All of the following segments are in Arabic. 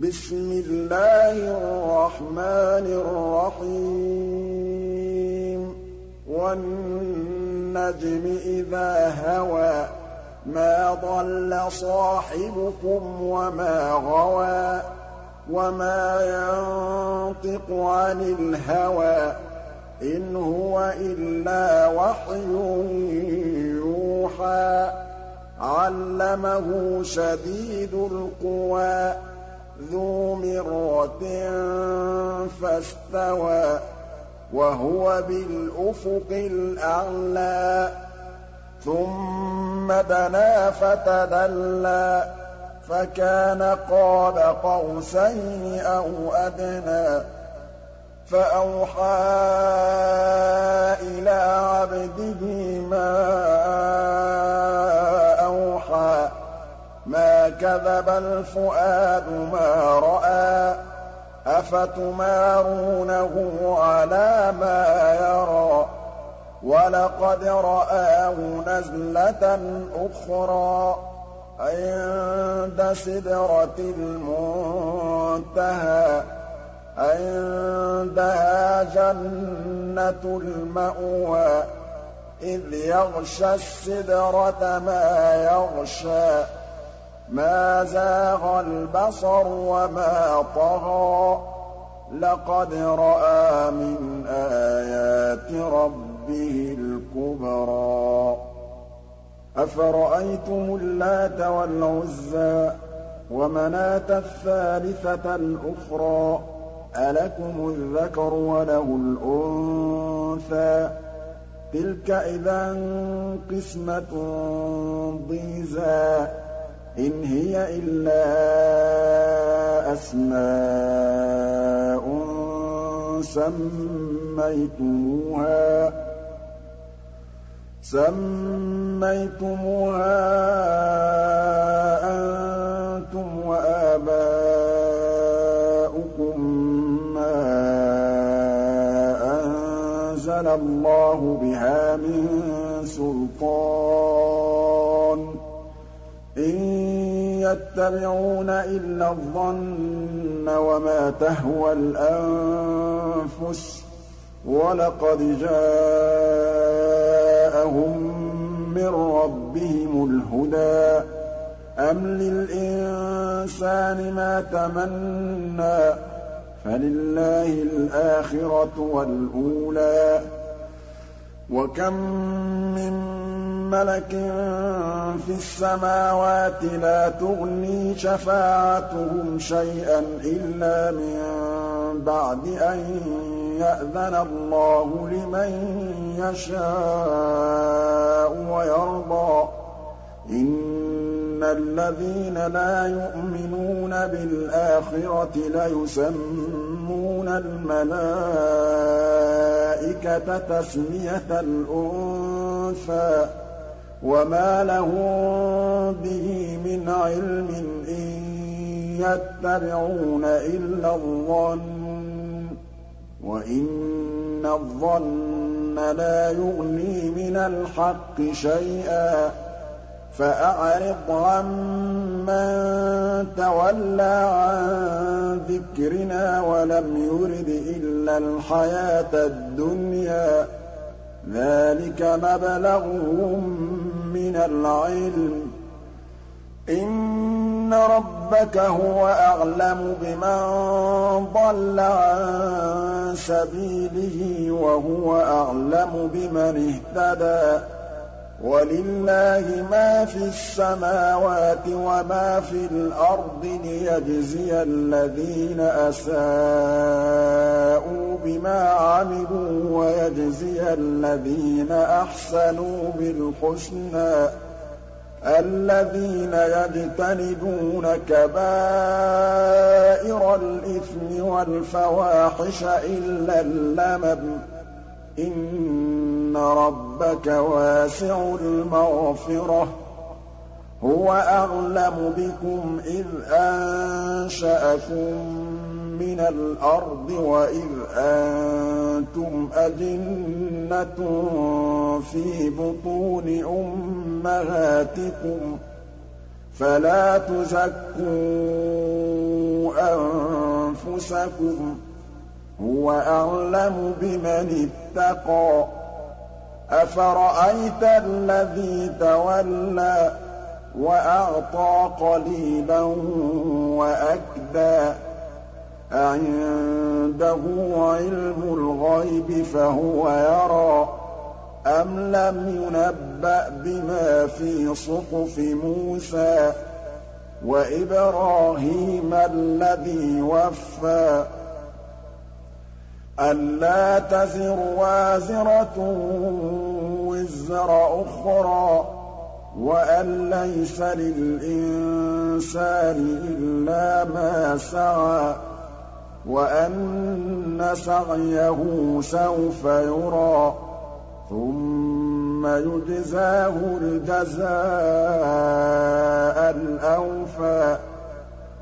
بِسْمِ اللَّهِ الرَّحْمَٰنِ الرَّحِيمِ. وَالنَّجْمِ إِذَا هَوَىٰ مَا ضَلَّ صَاحِبُكُمْ وَمَا غَوَىٰ وَمَا يَنطِقُ عَنِ الْهَوَىٰ إِنْ هُوَ إِلَّا وَحْيٌ يُوحَىٰ. عَلَّمَهُ شَدِيدُ الْقُوَىٰ. ذُو مِرَّةٍ فَاسْتَوَىٰ وَهُوَ بِالْأُفُقِ الْأَعْلَىٰ ثُمَّ دَنَا فَتَدَلَّىٰ فَكَانَ قَابَ قَوْسَيْنِ أَوْ أَدْنَىٰ فَأَوْحَىٰ إِلَىٰ عَبْدِهِ مَا كَذَبَ الْفُؤَادُ مَا رَأَىٰ أَفَتُمَارُونَهُ عَلَىٰ مَا يَرَىٰ؟ وَلَقَدْ رَآهُ نَزْلَةً أُخْرَىٰ عِندَ سِدْرَةِ الْمُنتَهَىٰ عِندَهَا جَنَّةُ الْمَأْوَىٰ إِذْ يَغْشَى السِّدْرَةَ مَا يَغْشَىٰ. مَا زَاغَ الْبَصَرُ وَمَا طَغَىٰ. لَقَدْ رَأَىٰ مِنْ آيَاتِ رَبِّهِ الْكُبْرَىٰ. أَفَرَأَيْتُمُ اللَّاتَ وَالْعُزَّىٰ وَمَنَاةَ الثَّالِثَةَ الْأُخْرَىٰ؟ أَلَكُمُ الذَّكَرُ وَلَهُ الْأُنثَىٰ. تِلْكَ إِذًا قِسْمَةٌ ضِيزَىٰ. إِنْ هِيَ إِلَّا أَسْمَاءٌ سَمَّيْتُمُوهَا سَمَّيْتُمُوهَا أَنتُمْ وَآبَاؤُكُم مَّا أَنزَلَ اللَّهُ بِهَا مِن سُلْطَانٍ إِن يَتَّبِعُونَ إِلَّا الظَّنَّ وَمَا تَهْوَى الْأَنفُسُ ۖ وَلَقَدْ جَاءَهُم مِّن رَّبِّهِمُ الْهُدَىٰ. أَمْ لِلْإِنسَانِ مَا تَمَنَّىٰ فَلِلَّهِ الْآخِرَةُ وَالْأُولَىٰ. وَكَم مِّن مَّلَكٍ فِي السَّمَاوَاتِ لَا تُغْنِي شَفَاعَتُهُمْ شَيْئًا إِلَّا مِن بَعْدِ أَن يَأْذَنَ اللَّهُ لِمَن يَشَاءُ وَيَرْضَىٰ. إِنَّ الَّذِينَ لَا يُؤْمِنُونَ بِالْآخِرَةِ لَيُسَمُّونَ الْمَلَائِكَةَ تَسْمِيَةَ الْأُنثَىٰ. وَمَا لَهُم بِهِ مِنْ عِلْمٍ ۖ إِن يَتَّبِعُونَ إِلَّا الظَّنَّ ۖ وَإِنَّ الظَّنَّ لَا يُغْنِي مِنَ الْحَقِّ شَيْئًا ۚ فَأَعْرِضْ عَمَّن تَوَلَّىٰ عَن ذِكْرِنَا وَلَمْ يُرِدْ إِلَّا الْحَيَاةَ الدُّنْيَا ۚ ذَٰلِكَ مَبْلَغُهُم مِّنَ الْعِلْمِ ۚ. إِنَّ رَبَّكَ هُوَ أَعْلَمُ بِمَن ضَلَّ عَن سَبِيلِهِ وَهُوَ أَعْلَمُ بِمَنِ اهْتَدَىٰ. وَلِلَّهِ مَا فِي السَّمَاوَاتِ وَمَا فِي الْأَرْضِ لِيَجْزِيَ الَّذِينَ أَسَاءُوا بِمَا عَمِلُوا وَيَجْزِيَ الَّذِينَ أَحْسَنُوا بِالْحُسْنَىٰ الَّذِينَ يَجْتَنِبُونَ كَبَائِرَ الْإِثْمِ وَالْفَوَاحِشَ إِلَّا اللَّمَمَ ۚ إِنَّ رَبَّكَ وَاسِعُ الْمَغْفِرَةِ ۚ هُوَ أَعْلَمُ بِكُمْ إِذْ أَنشَأَكُم مِّنَ الْأَرْضِ وَإِذْ أَنتُمْ أَجِنَّةٌ فِي بُطُونِ أُمَّهَاتِكُمْ ۖ فَلَا تُزَكُّوا رُءُوسَكُمْ ۚ هُوَ أَعْلَمُ بِمَنِ اتَّقَىٰ أَفَرَأَيْتَ الَّذِي تَوَلَّىٰ وَأَعْطَىٰ قَلِيلًا وَأَكْدَىٰ أَعِندَهُ عِلْمُ الْغَيْبِ فَهُوَ يَرَىٰ أَمْ لَمْ يُنَبَّأْ بِمَا فِي صُحُفِ مُوسَىٰ وَإِبْرَاهِيمَ الَّذِي وَفَّىٰ أَلَّا تَزِرُ وَازِرَةٌ وِزْرَ أُخْرَىٰ وَأَن لَّيْسَ لِلْإِنسَانِ إِلَّا مَا سَعَىٰ وَأَنَّ سَعْيَهُ سَوْفَ يُرَىٰ ثُمَّ يُجْزَاهُ الْجَزَاءَ الْأَوْفَىٰ.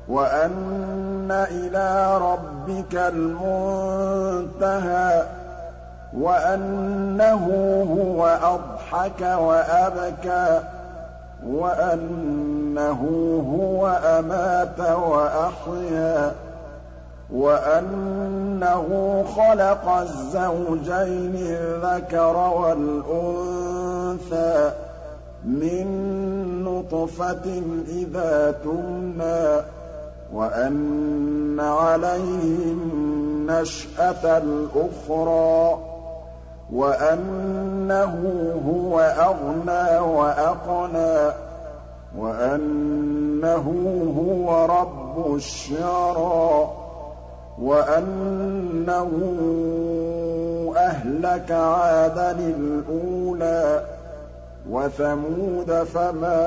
وَأَنَّ إِلَىٰ رَبِّكَ الْمُنتَهَىٰ وَأَنَّهُ هُوَ أَضْحَكَ وَأَبْكَىٰ وَأَنَّهُ هُوَ أَمَاتَ وَأَحْيَا وَأَنَّهُ خَلَقَ الزَّوْجَيْنِ الذَّكَرَ وَالْأُنثَىٰ مِن نُّطْفَةٍ إِذَا تُمْنَىٰ وَأَنَّ عَلَيْهِ النَّشْأَةَ الْأُخْرَىٰ وَأَنَّهُ هُوَ أَغْنَىٰ وَأَقْنَىٰ وَأَنَّهُ هُوَ رَبُّ الشِّعْرَىٰ وَأَنَّهُ أَهْلَكَ عَادًا الْأُولَىٰ وَثَمُودَ فَمَا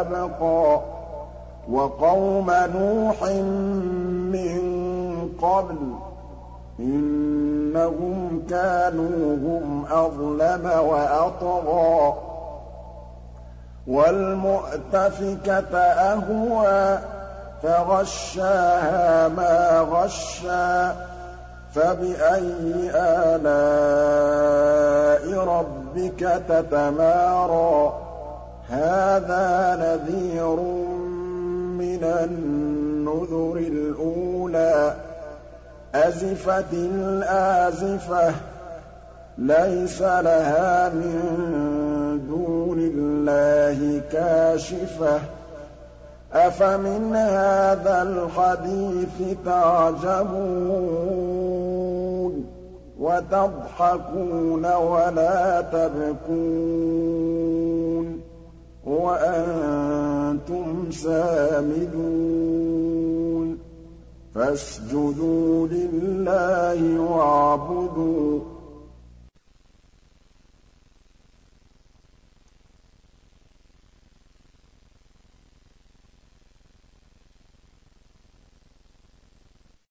أَبْقَىٰ وَقَوْمَ نُوحٍ مِّن قَبْلُ ۖ إِنَّهُمْ كَانُوا هُمْ أَظْلَمَ وَأَطْغَىٰ وَالْمُؤْتَفِكَةَ أَهْوَىٰ فَغَشَّاهَا مَا غَشَّىٰ فَبِأَيِّ آلَاءِ رَبِّكَ تَتَمَارَىٰ هَٰذَا نَذِيرٌ مِّنَ النُّذُرِ الْأُولَىٰ أَزِفَتِ الْآزِفَةُ لَيْسَ لَهَا مِن دُونِ اللَّهِ كَاشِفَةٌ أَفَمِنْ هَٰذَا الْحَدِيثِ تَعْجَبُونَ وَتَضْحَكُونَ وَلَا تَبْكُونَ وَأَنتُمْ سَامِدُونَ. فَاسْجُدُوا لِلَّهِ وَاعْبُدُوا ۩